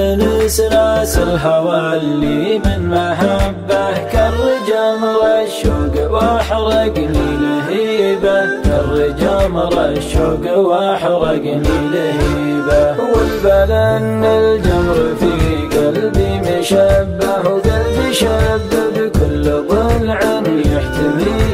ناس الهوى اللي من محبه كالرجمر الشوق واحرقني لهيبه كالرجمر الشوق واحرقني لهيبه والبلن الجمر في قلبي مشبه وقلبي شب بكل ضلع يحتمي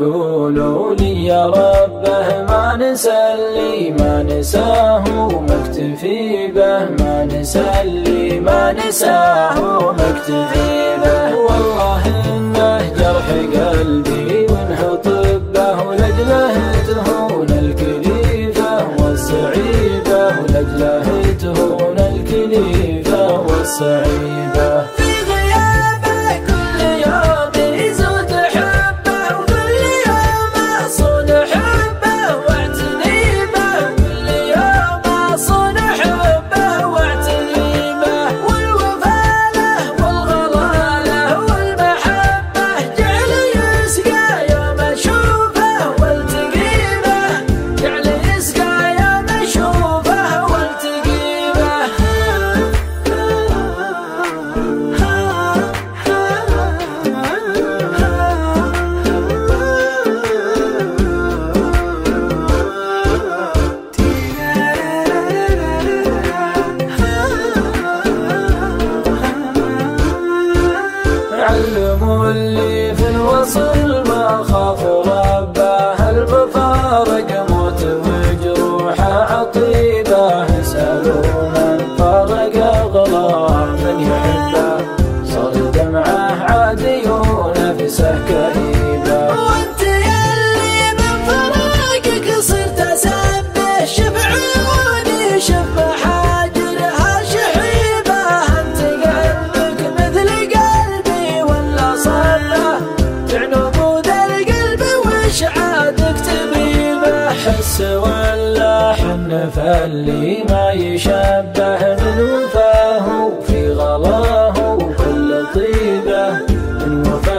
عنه قولوا لي يا ربه ما نسلي ما نساه مكتفي به. ما نسلي ما نساه مكتفي به. والله إنه جرح قلبي وانه طبه ولجلة تهون الكليفه والسعيدة. ولجلة تهون الكليفه والسعيدة. علموا اللي في الوصل ما خاف ربه المفارق موت وجروحه عطيبه النف اللي ما يشبه من وفاه في غلاه كل طيبة من وفاه